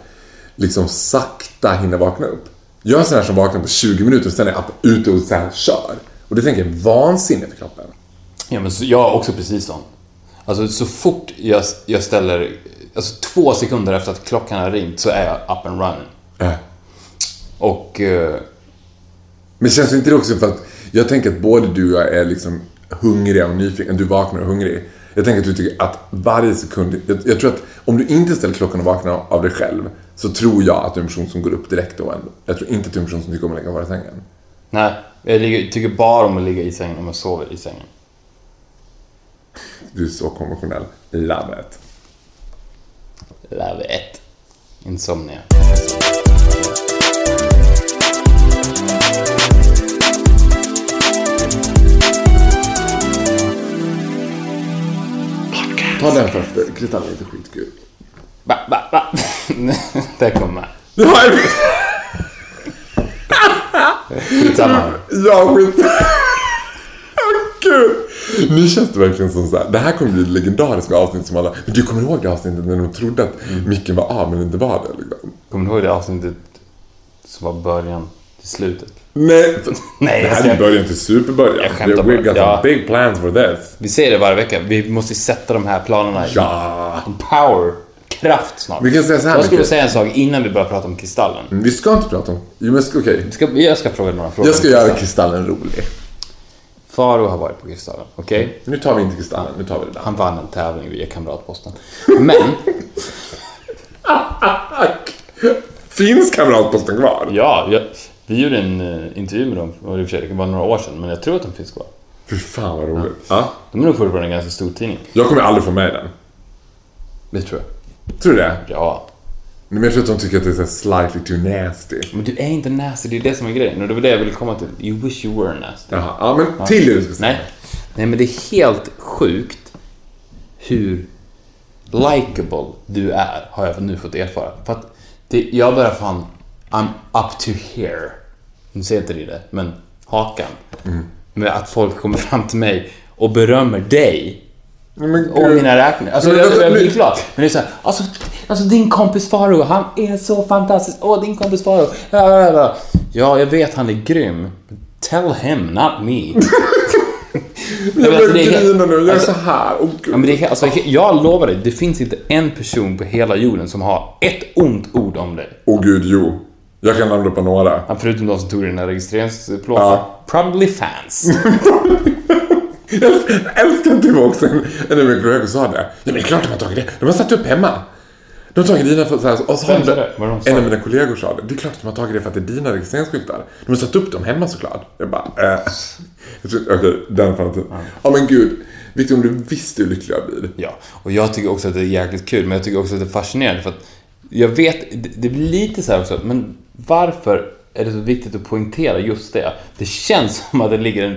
liksom sakta hinna vakna upp. Jag är en sån här som vaknar på 20 minuter och sen är jag ute och så här, kör. Och det tänker jag är vansinne för kroppen. Ja, men så, jag är också precis sån. Alltså så fort jag, jag ställer... Alltså två sekunder efter att klockan har ringt så är jag up and running. Äh. Och... eh, Men känns inte det också för att jag tänker att både du och jag är liksom hungriga och nyfikna. Du vaknar och hungrig. Jag tänker att du tycker att varje sekund... Jag, jag tror att om du inte ställer klockan och vaknar av dig själv så tror jag att du är en person som går upp direkt då ändå. Jag tror inte att du är en person som tycker om att lägga kvar i sängen. nej, jag ligger, tycker bara om att ligga i sängen om jag sover i sängen. Du är så konventionell. Love it. Love it. Insomnia. Ta den först. Kristallen är inte skitkul. Va, va, va. Där kommer Ja, jag vet. Skitsamma. Ja, skit. Åh, Gud. Nu känns det verkligen som så här. Det här kommer bli ett legendariskt avsnitt som alla... Men du kommer ihåg det avsnittet när de trodde att micken var av men inte var det liksom? Kommer du ihåg det avsnittet som var början till slutet? Nej, Nej, det här är början till superbörjan. Jag skämtar We bara. got Ja. big plans for this. Vi säger det varje vecka. Vi måste sätta de här planerna i Ja. en power, kraft snart. Vi kan säga så här Jag skulle mycket. säga en sak innan vi börjar prata om kristallen. Vi ska inte prata om... Jo, men okej. Ska, jag ska fråga några frågor. Jag ska göra kristallen rolig. Faro har varit på Kristallen, okej? Nu tar vi inte kristallen, nu tar vi det där. Han vann en tävling via Kamratposten. Men, Finns kamratposten kvar? ja, jag, vi gjorde en uh, intervju med dem, och det var några år sedan, men jag tror att de finns kvar. Fy fan vad roligt. Ja. De är nog fortfarande en ganska stor tidning. Jag kommer aldrig få med den. Det tror jag. Tror du det? Ja. Men jag tror att de tycker att det är så slightly too nasty. Men du är inte nasty, det är det som är grejen. Och det var det jag ville komma till. You wish you were nasty. Jaha, ja men till det du ska säga. Nej. Nej, men det är helt sjukt hur likable du är, har jag nu fått erfara. För att det, jag börjar fan, I'm up to here. Nu säger inte det det, men hakan. Med att folk kommer fram till mig och berömmer dig Men och mina räkningar. Alltså Men jag, vänta, jag blir glad. Men det är så här, alltså, alltså din kompis Faro, han är så fantastisk. Åh, din kompis Faro. Ja, ja, ja. ja, jag vet han är grym. Tell him, not me. Jag alltså, börjar är- grina nu, jag är alltså- så här. Åh Ja, men gud. det är, alltså, jag lovar dig, det finns inte en person på hela jorden som har ett ont ord om dig. Åh gud, jo. Jag kan namna på några. Ja, Förutom de som tog den här registreringsplåten. Ja. Probably fans. Jag älskar var också en, en av mina kollegor sa det. Ja men det är klart de har tagit det. De har satt upp hemma. De har tagit dina för, så här, och så Vem sa de, det? Vad de sa? En av mina kollegor sa det. Det är klart att de har tagit det för att det är dina registreringsskyltar. De har satt upp dem hemma såklart. Jag bara, tror- Okej, den fanns inte. Ja men gud. Victor, om du visste hur lycklig jag blir. Ja, och jag tycker också att det är jäkligt kul, men jag tycker också att det är fascinerande för att jag vet, det, det blir lite så här också, men varför är det så viktigt att poängtera just det? Det känns som att det ligger en,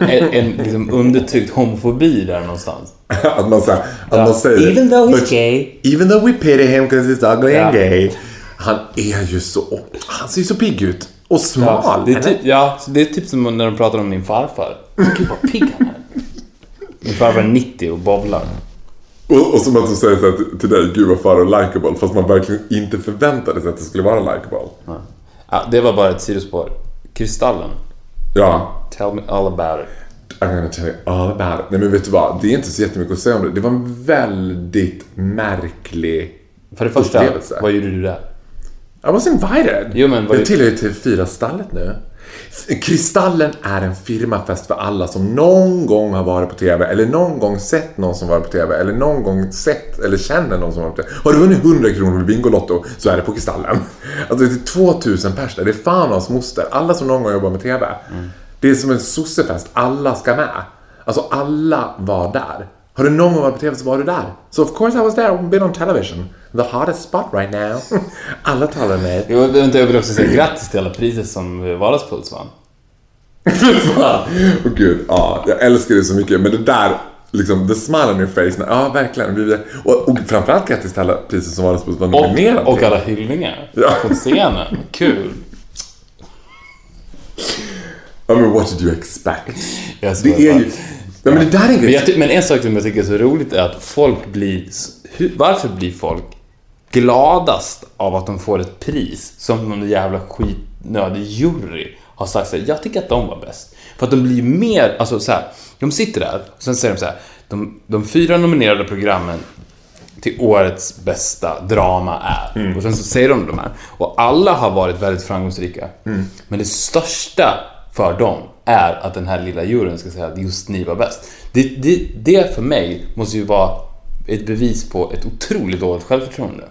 en, en liksom undertryckt homofobi där någonstans. att man, så att man säger Even though he's "But gay." Even though we pity him because he's ugly and Ja. gay. Han är ju så... Han ser ju så pigg ut. Och smal. Ja, det är typ, ja, det är typ som när de pratar om min farfar. Gud vad pigg han är. Min farfar är 90 och bowlar. Och, och som att de säger så här till- dig, gud vad Farao likable. Fast man verkligen inte förväntade sig att det skulle vara likable. Ja, det var bara ett sidospår. Kristallen. Ja. Tell me all about it. I'm gonna tell you all about it. Nej men vet du vad? Det är inte så jättemycket att säga om det. Det var en väldigt märklig För det första, upplevelse. vad gjorde du där? I was invited. Jo, men vad- Jag tillhör ju TV4-stallet nu. Kristallen är en firmafest för alla som någon gång har varit på TV eller någon gång sett någon som varit på TV eller någon gång sett eller känner någon som varit på TV. Har du vunnit 100 kronor på Bingolotto så är det på Kristallen. Alltså det är 2000 pers där. Det är fan hans moster. Alla som någon gång jobbar med TV. Det är som en sossefest. Alla ska med. Alltså alla var där. Har du någon gång varit på TV så var du där. So of course I was there, been on television. The hottest spot right now. alla talar med. Jo, vänta, jag vill också säga grattis till alla priser som Vardagspuls vann. Fy fan! Åh gud, ja, jag älskar det så mycket. Men det där, liksom, the smile on your face. när- Ja, verkligen. Vi- Och, och framförallt grattis till alla priser som var var nominerade Och, och alla hyllningar Ja. på scenen. Kul. Ja, men what did you expect? Skojar Det är ju... Ja, men det där är en Men, jag, men en sak som jag tycker är så roligt är att folk blir... Hur, varför blir folk gladast av att de får ett pris som någon jävla skitnödig jury har sagt så här, jag tycker att de var bäst. För att de blir mer, alltså så här, de sitter där och sen säger de så här, de, de fyra nominerade programmen till årets bästa drama är. Mm. Och sen så säger de de här. Och alla har varit väldigt framgångsrika. Mm. Men det största för dem är att den här lilla juryn ska säga att just ni var bäst. Det, det, det för mig måste ju vara ett bevis på ett otroligt dåligt självförtroende.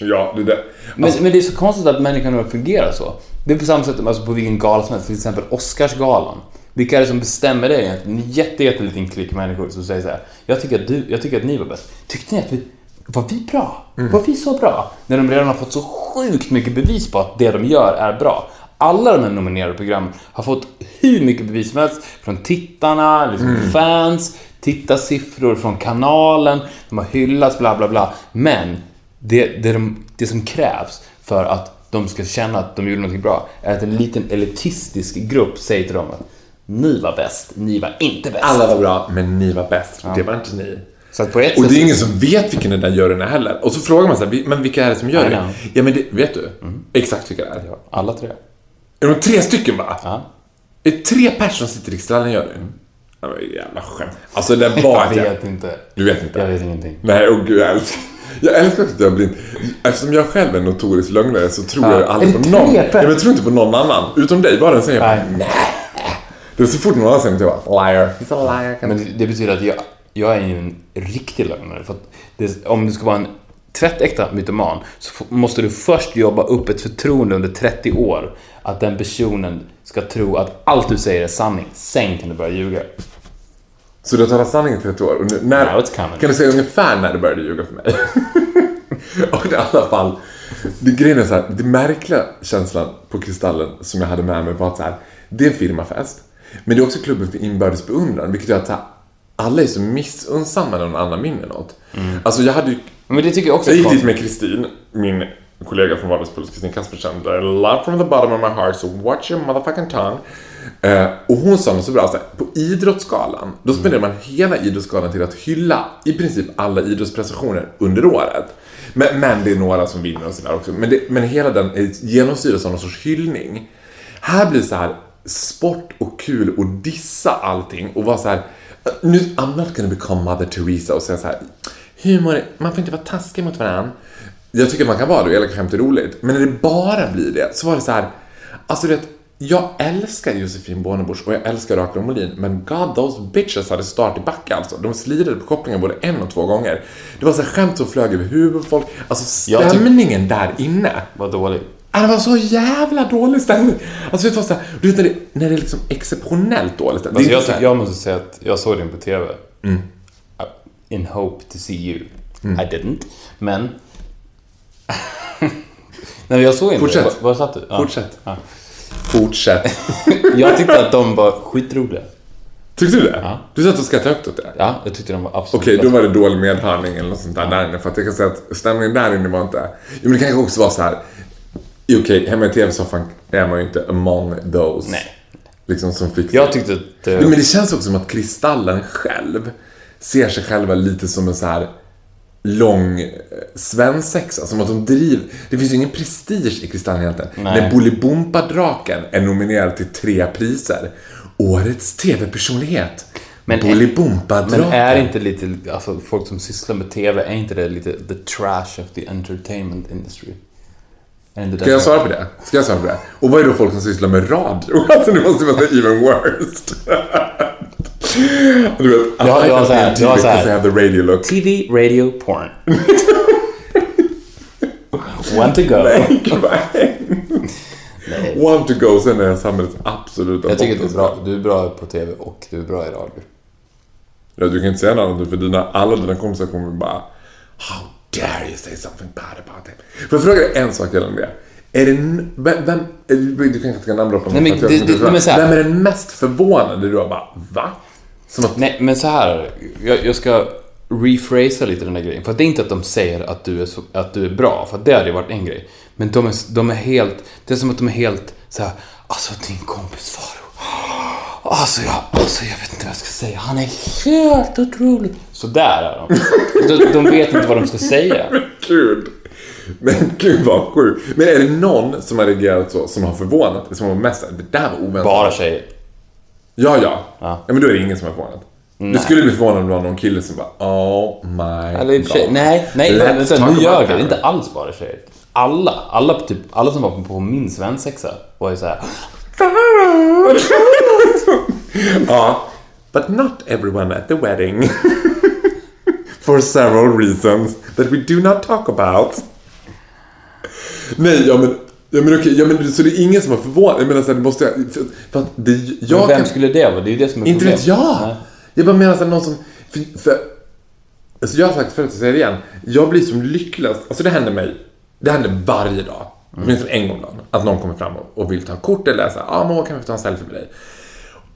Ja, det där. Men, Alltså, men det är så konstigt att människan fungerar så. Det är på samma sätt alltså på vilken gala som helst, till exempel Oscarsgalan. Vilka är det som bestämmer det egentligen? En jätte, jätteliten klick människor som säger så här. Jag tycker att, du, jag tycker att ni var bäst. Tyckte ni att vi... Var vi bra? Var vi så bra? När de redan har fått så sjukt mycket bevis på att det de gör är bra. Alla de här nominerade programmen har fått hur mycket bevis som helst från tittarna, liksom fans, tittarsiffror från kanalen. De har hyllats, bla bla bla. Men det, det, de, det som krävs för att de ska känna att de gjorde något bra är att en liten elitistisk grupp säger till dem att ni var bäst, ni var inte bäst. alla var bra, men ni var bäst. Det var inte ni. Så att på ett Och det är ingen som vet vilken den där juryn är heller. Och så frågar man så här, men vilka är det som gör det? Ja, men det, vet du? Exakt vilka det är. Alla tre. Är de tre stycken va? Ja. Är det tre personer som sitter i Kristallen-juryn? Det var jävla skämt. Alltså det var Jag vet inte. Du vet inte? Jag vet ingenting. Nej, åh gud jag älskar jag älskar också att jag blir... Eftersom jag själv är en notorisk lögnare så tror Ja. jag aldrig på någon. Ja, men jag tror inte på någon annan. Utom dig, bara den säger jag Nej. nej. Det är så fort någon annan säger något, jag bara liar. He's a liar. Men det- det betyder att jag, jag är ju en riktig lögnare. För att det, om du ska vara en tvättäkta mytoman så måste du först jobba upp ett förtroende under 30 år att den personen ska tro att allt du säger är sanning. Sen kan du börja ljuga. Så du har talat sanning i 30 år? Och nu, när, Now it's coming. Kan du säga ungefär när du började ljuga för mig? och i alla fall, det, grejen är så här, det märkliga känslan på Kristallen som jag hade med mig var att så här, det är en firmafest. Men det är också klubben för inbördes beundran, vilket gör att här, alla är så missunnsamma när någon annan vinner något. Alltså jag hade ju, Men det tycker jag också jag gick dit med Kristin, min kollega från Vardagspuls, Kristin Kaspersen. I love from the bottom of my heart, so watch your motherfucking tongue. Eh, och hon sa något så bra, så här, på Idrottsgalan, då spenderar man hela Idrottsgalan till att hylla i princip alla idrottsprestationer under året. Men, men det är några som vinner och sådär också. Men, det, men hela den är genomsyras av någon sorts hyllning. Här blir det så här sport och kul och dissa allting och vara så här. Nu, I'm not gonna become Mother Teresa och säga så här. Humor, man får inte vara taskig mot varandra. Jag tycker man kan vara det och elaka skämt är roligt. Men när det bara blir det så var det så här. Alltså du vet, jag älskar Josefin Bornebusch och jag älskar Rakel Molin. Men God, those bitches hade start i backe alltså. De slirade på kopplingen både en och två gånger. Det var så skämt som flög över huvudet på folk. Alltså stämningen där inne. Vad dålig. Ah, Det var så jävla dålig stämning. Alltså vet du vad, här, du vet när det, när det är liksom exceptionellt dålig stämning. Alltså jag, här- jag måste säga att jag såg den på TV. Uh, In hope to see you. Mm. I didn't. Men... Nej, jag såg inte Fortsätt. Var, var satt du? Ja. Fortsätt. Ja. Fortsätt. Jag tyckte att de var skitroliga. Tyckte du det? Ja. Du satt och skrattade högt åt det? Ja, jag tyckte de var absolut Okej, då bäst. var det dålig medhörning eller något sånt där där inne. För att jag kan säga att stämningen där inne var inte... Jo, men det kanske också var så här... Okej, hemma i tv-soffan är man ju inte among those. Nej. Liksom som fick... Jag tyckte att... eh, Jo, men det känns också som att Kristallen själv ser sig själva lite som en så här lång eh, svensexa. Som att de driver... Det finns ju ingen prestige i Kristallen egentligen. Nej. När Bolibompa-draken är nominerad till tre priser. Årets TV-personlighet. Men- Bolibompa-draken. Men är inte lite, alltså folk som sysslar med TV, är inte det lite the trash of the entertainment industry? Ska jag svara på det? Ska jag svara på det? Och vad är då folk som sysslar med radio? Alltså det måste vara så even worst. du vet, jag have så här- jag så här- have the radio look. TV, radio, porn. One to go. Vad hemskt. One to go, sen är samhällets absoluta Jag tycker att du är bra. Du är bra på TV och du är bra i radio. Ja, du kan inte säga något annat för dina, alla dina kompisar kommer bara How dare you say something bad about him? Får jag fråga dig en sak gällande det? Är det, vem, vem, du kanske inte kan namndroppa någon Nej, men jag det- det- men Vem är den mest förvånade du har bara, va? Att, Nej, men så här jag, jag ska rephrasa lite den där grejen. För det är inte att de säger att du är, så, att du är bra, för det hade ju varit en grej. Men de är, de är helt, det är som att de är helt så här, alltså din kompis Faro. Alltså jag, alltså jag vet inte vad jag ska säga. Han är helt otrolig. Så där är de. de. De vet inte vad de ska säga. Gud. Men gud vad sjukt. Men är det någon som har reagerat så, som har förvånat, som har mest, det där var oväntat. Bara tjejer. Ja, ja. Ja. Men då är det ingen som är förvånad. Det skulle bli förvånande om det var någon kille som bara Oh my Eller i och för sig, God. nej, nej, Let's men, nu about ljög jag. that. Inte alls bara tjejer. Alla, alla, typ, alla som var på, på min svensexa var ju såhär... Ja. But not everyone at the wedding. For several reasons that we do not talk about. Nej, ja men... Ja men okej, ja, men, så det är ingen som har förvånat Jag menar så här, det måste jag... För, för att det, jag Men vem kan, skulle det vara? Det är ju det som är Inte vet jag! Nej. Jag bara menar så här, någon som... För, för, alltså jag har sagt förut, jag säger det igen. Jag blir som lyckligast. Alltså det händer mig. Det händer varje dag. Åtminstone en gång om dagen. Att någon kommer fram och, och vill ta kort eller säga ja men kan vi få ta en selfie med dig?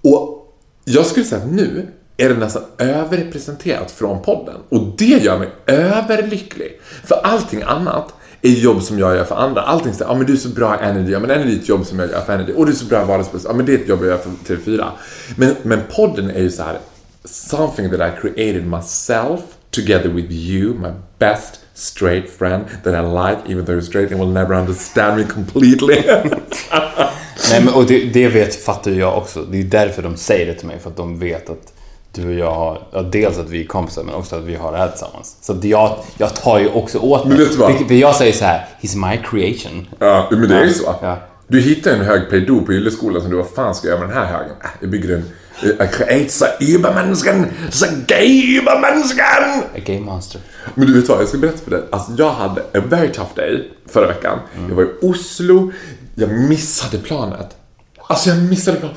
Och jag skulle säga att nu är det nästan överrepresenterat från podden. Och det gör mig överlycklig. För allting annat är jobb som jag gör för andra. Allting säger, ja men du är så bra i Energy, ja men Energy är ett jobb som jag gör för Energy. Och du är så bra i vardagspuss, ja men det är ett jobb jag gör för TV4. Men, men podden är ju så här, something that I created myself together with you, my best straight friend that I like even though you're straight and will never understand me completely. Nej, men, och det, det vet, fattar ju jag också. Det är därför de säger det till mig, för att de vet att du och jag har, ja, dels att vi är kompisar, men också att vi har det här tillsammans. Så att jag, jag tar ju också åt mig. Men vet du vad? För- jag säger så här, he's my creation. Ja, men det är ju så. Ja. Du hittar en hög playdo på Gylleskolan som du, vad fan ska jag göra med den här högen? Äh, Jag bygger en... Jag create så Übermänniskan, så gay Übermänniskan! A gay monster. Men du vet vad, jag ska berätta för dig. Alltså jag hade a very tough day förra veckan. Jag var i Oslo, jag missade planet. Alltså jag missade planet.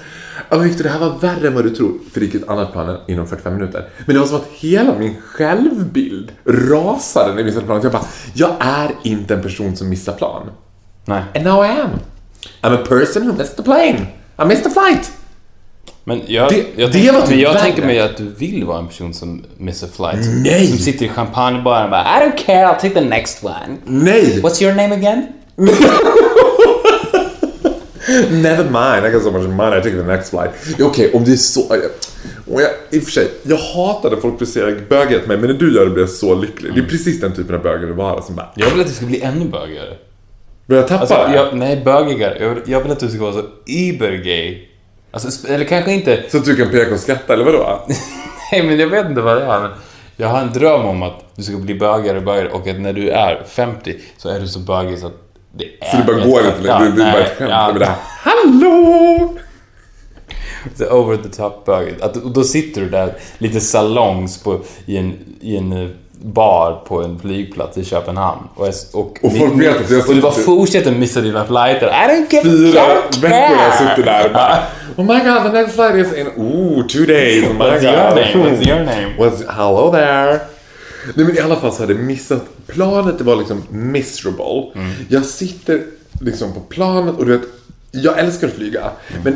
Alltså Victor, det här var värre än vad du tror. För det gick ett annat plan inom 45 minuter. Men det var som att hela min självbild rasade när jag missade planet. Jag bara, jag är inte en person som missar plan. Nej. And now I am. I'm a person who missed the plane. I missed the flight. Men jag, Det- jag, det tänker, var men typ jag värre. tänker mig att du vill vara en person som missar flight. Nej. Som sitter i champagnebaren och bara I don't care, I'll take the next one. Nej! What's your name again? Never mind, I got so much money, I take the next flight. Okej, om det är så... Och jag, I och för sig, jag hatade folk placerar bögighet med men när du gör det blir jag så lycklig. Det är precis den typen av bög du vill vara som bara... Jag vill att du ska bli ännu bögigare. Börjar jag tappa Alltså, det? jag, nej, bögigare. Jag vill, jag vill att du ska vara så übergay. Alltså, eller kanske inte... Så att du kan peka och skratta, eller vadå? Nej, men jag vet inte vad det är. Men jag har en dröm om att du ska bli bögigare och bögigare och att när du är 50 så är du så bögig så att det är... Så det bara går inte längre, det blir bara ett skämt ja, det här. Hallå! The over the top. Att, och då sitter du där lite salongs på, i, en, i en eh, bar på en flygplats i Köpenhamn. Och, är- och, Och folk vet att jag Och du bara sitter- fortsätter missa dina flighter. I don't give Fyra veckor har jag suttit där och bara Oh my god, the next flight is in, ooh, two days. Oh my What's god. your name? What's your name? What's, hello there. Nej men i alla fall så hade jag missat, planet var liksom miserable. Mm. Jag sitter liksom på planet och du vet, jag älskar att flyga. Mm. Men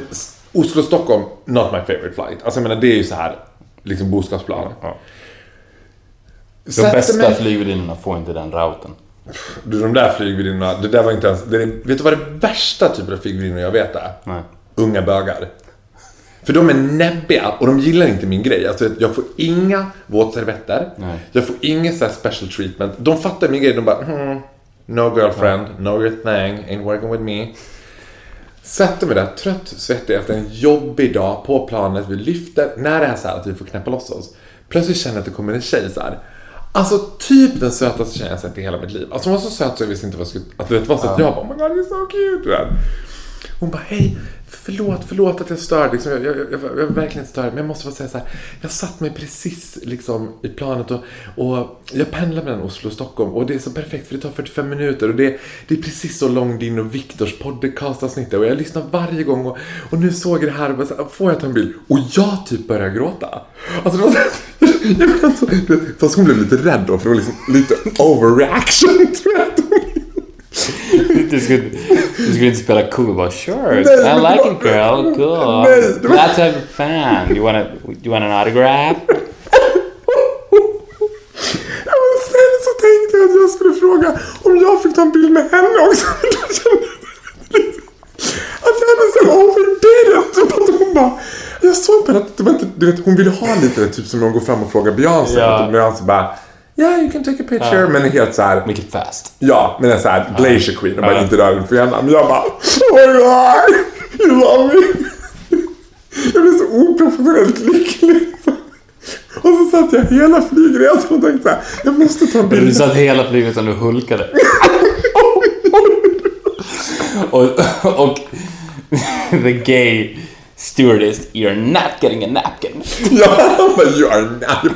Oslo-Stockholm, not my favorite flight. Alltså jag menar det är ju så här, liksom boskapsplan. Ja. De Sätter bästa mig- flygvärdinnorna får inte den routen. Du, de där flygvärdinnorna, det där var inte ens... Det vet du vad det värsta typen av flygvärdinnor jag vet är? Nej. Unga bögar. För de är näbbiga och de gillar inte min grej. Alltså, jag får inga våtservetter. Nej. Jag får inget så special treatment. De fattar min grej. De bara hmm, No girlfriend, no your thing, ain't working with me. Sätter mig där trött, svettig efter en jobbig dag på planet. Vi lyfter. När det är så här att vi får knäppa loss oss. Plötsligt känner jag att det kommer en tjej så här. Alltså typ den sötaste tjejen jag sett i hela mitt liv. Alltså hon var så söt så jag visste inte vad jag skulle... Att du vet, var så att jag bara oh my god you're so cute. Hon bara, hej, förlåt, förlåt att jag stör. Liksom, jag, jag, jag, jag är verkligen inte störd, men jag måste bara säga så här. Jag satt mig precis liksom, i planet och, och jag pendlar mellan Oslo och Stockholm och det är så perfekt för det tar 45 minuter och det, det är precis så lång din och Viktors podcastavsnitt och jag lyssnar varje gång och, och nu såg jag det här och bara så här, får jag ta en bild? Och jag typ börjar gråta. Alltså det var så här, alltså, fast hon blev lite rädd då för det var liksom lite overreaction tror jag. Du skulle, du skulle inte spela cool bara sure, Nej, I like it girl, cool. Nej, var- Glad to have a fan. You want, a, you want an autograph? Men sen så tänkte jag att jag skulle fråga om jag fick ta en bild med henne också. Att jag hade så overbearat. Typ hon bara... Jag såg på henne att det var inte... Du vet, hon ville ha lite typ som när hon går fram och frågar Beyoncé. Ja. Och Beyoncé bara... Yeah, you can take a picture. Men helt så här... Make it fast. Ja, men en så här Glacier Queen och bara Ja. inte rör den för gärna. Men jag bara... Oh my god! You love me! Jag blev så oprofessionellt lycklig. Och så satt jag hela flygresan och tänkte så här, jag måste ta en Du bild. satt hela flygresan och hulkade. och, och the gay stewardess, you're not getting a napkin. Ja, bara, you are not.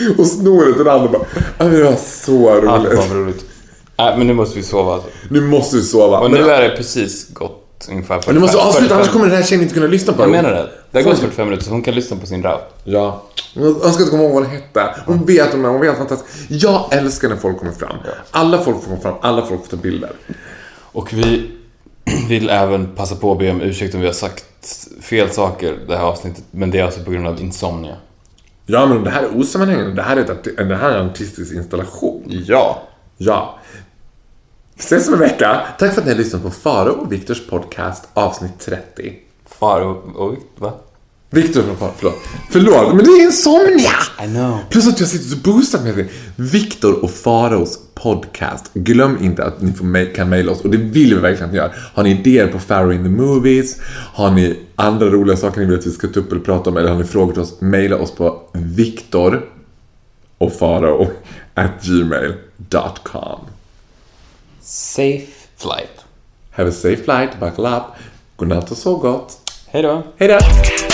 Jag bara, Och snoret rann och bara, "Ja, men det var så Allt roligt. var roligt. Nej, men nu måste vi sova alltså. Nu måste vi sova. Och Men- nu är det precis gått ungefär Men du måste 45 avsluta, annars kommer den här tjejen inte kunna lyssna på Jag det. menar det. Det har gått 45 minuter så hon kan lyssna på sin rap. Ja. Jag önskar att komma ihåg vad hon hette. Hon vet om det, hon vet fantastiskt. Jag älskar när folk kommer fram. Alla folk får komma fram, alla folk får ta bilder. Och vi vill även passa på att be om ursäkt om vi har sagt fel saker det här avsnittet. Men det är alltså på grund av insomnia. Ja, men det här är osammanhängande. Det här är, ett, det här är en artistisk installation. Ja. Ja. Ses om en vecka. Tack för att ni har lyssnat på Faro och Viktors podcast avsnitt 30. Far och, och va? Viktor förlåt. Förlåt, men det är insomnia! I know. Plus att jag sitter och boostat med det. Viktor och Faros podcast. Glöm inte att ni får kan mejla oss och det vill vi verkligen att ni gör. Har ni idéer på Faro in the Movies? Har ni andra roliga saker ni vill att vi ska ta upp eller prata om? Eller har ni frågor till oss? Mejla oss på Viktor och Faro at gmail.com. Safe flight. Have a safe flight, buckle up. Godnatt och sov gott. Hej då. Hej då!